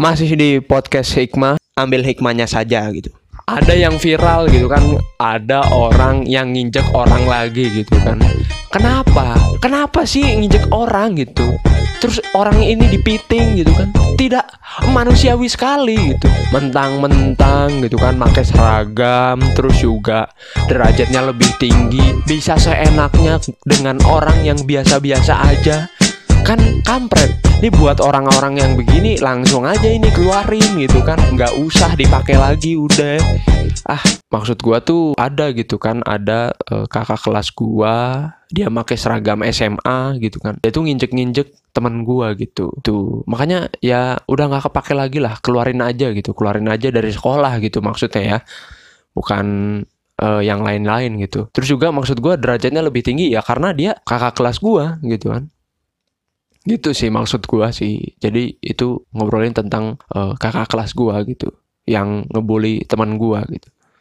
masih di podcast hikmah, ambil hikmahnya saja gitu. Ada yang viral gitu kan, ada orang yang nginjek orang lagi gitu kan. Kenapa? Kenapa sih nginjek orang gitu? Terus orang ini dipiting gitu kan? Tidak manusiawi sekali gitu. Mentang-mentang gitu kan pakai seragam, terus juga derajatnya lebih tinggi, bisa seenaknya dengan orang yang biasa-biasa aja kan kampret ini buat orang-orang yang begini langsung aja ini keluarin gitu kan. Nggak usah dipakai lagi udah. Ah maksud gua tuh ada gitu kan. Ada uh, kakak kelas gua dia pakai seragam SMA gitu kan. Dia tuh nginjek-nginjek teman gua gitu. Tuh makanya ya udah nggak kepake lagi lah. Keluarin aja gitu. Keluarin aja dari sekolah gitu maksudnya ya. Bukan uh, yang lain-lain gitu. Terus juga maksud gua derajatnya lebih tinggi ya karena dia kakak kelas gua gitu kan gitu sih maksud gua sih. Jadi itu ngobrolin tentang uh, kakak kelas gua gitu yang ngebully teman gua gitu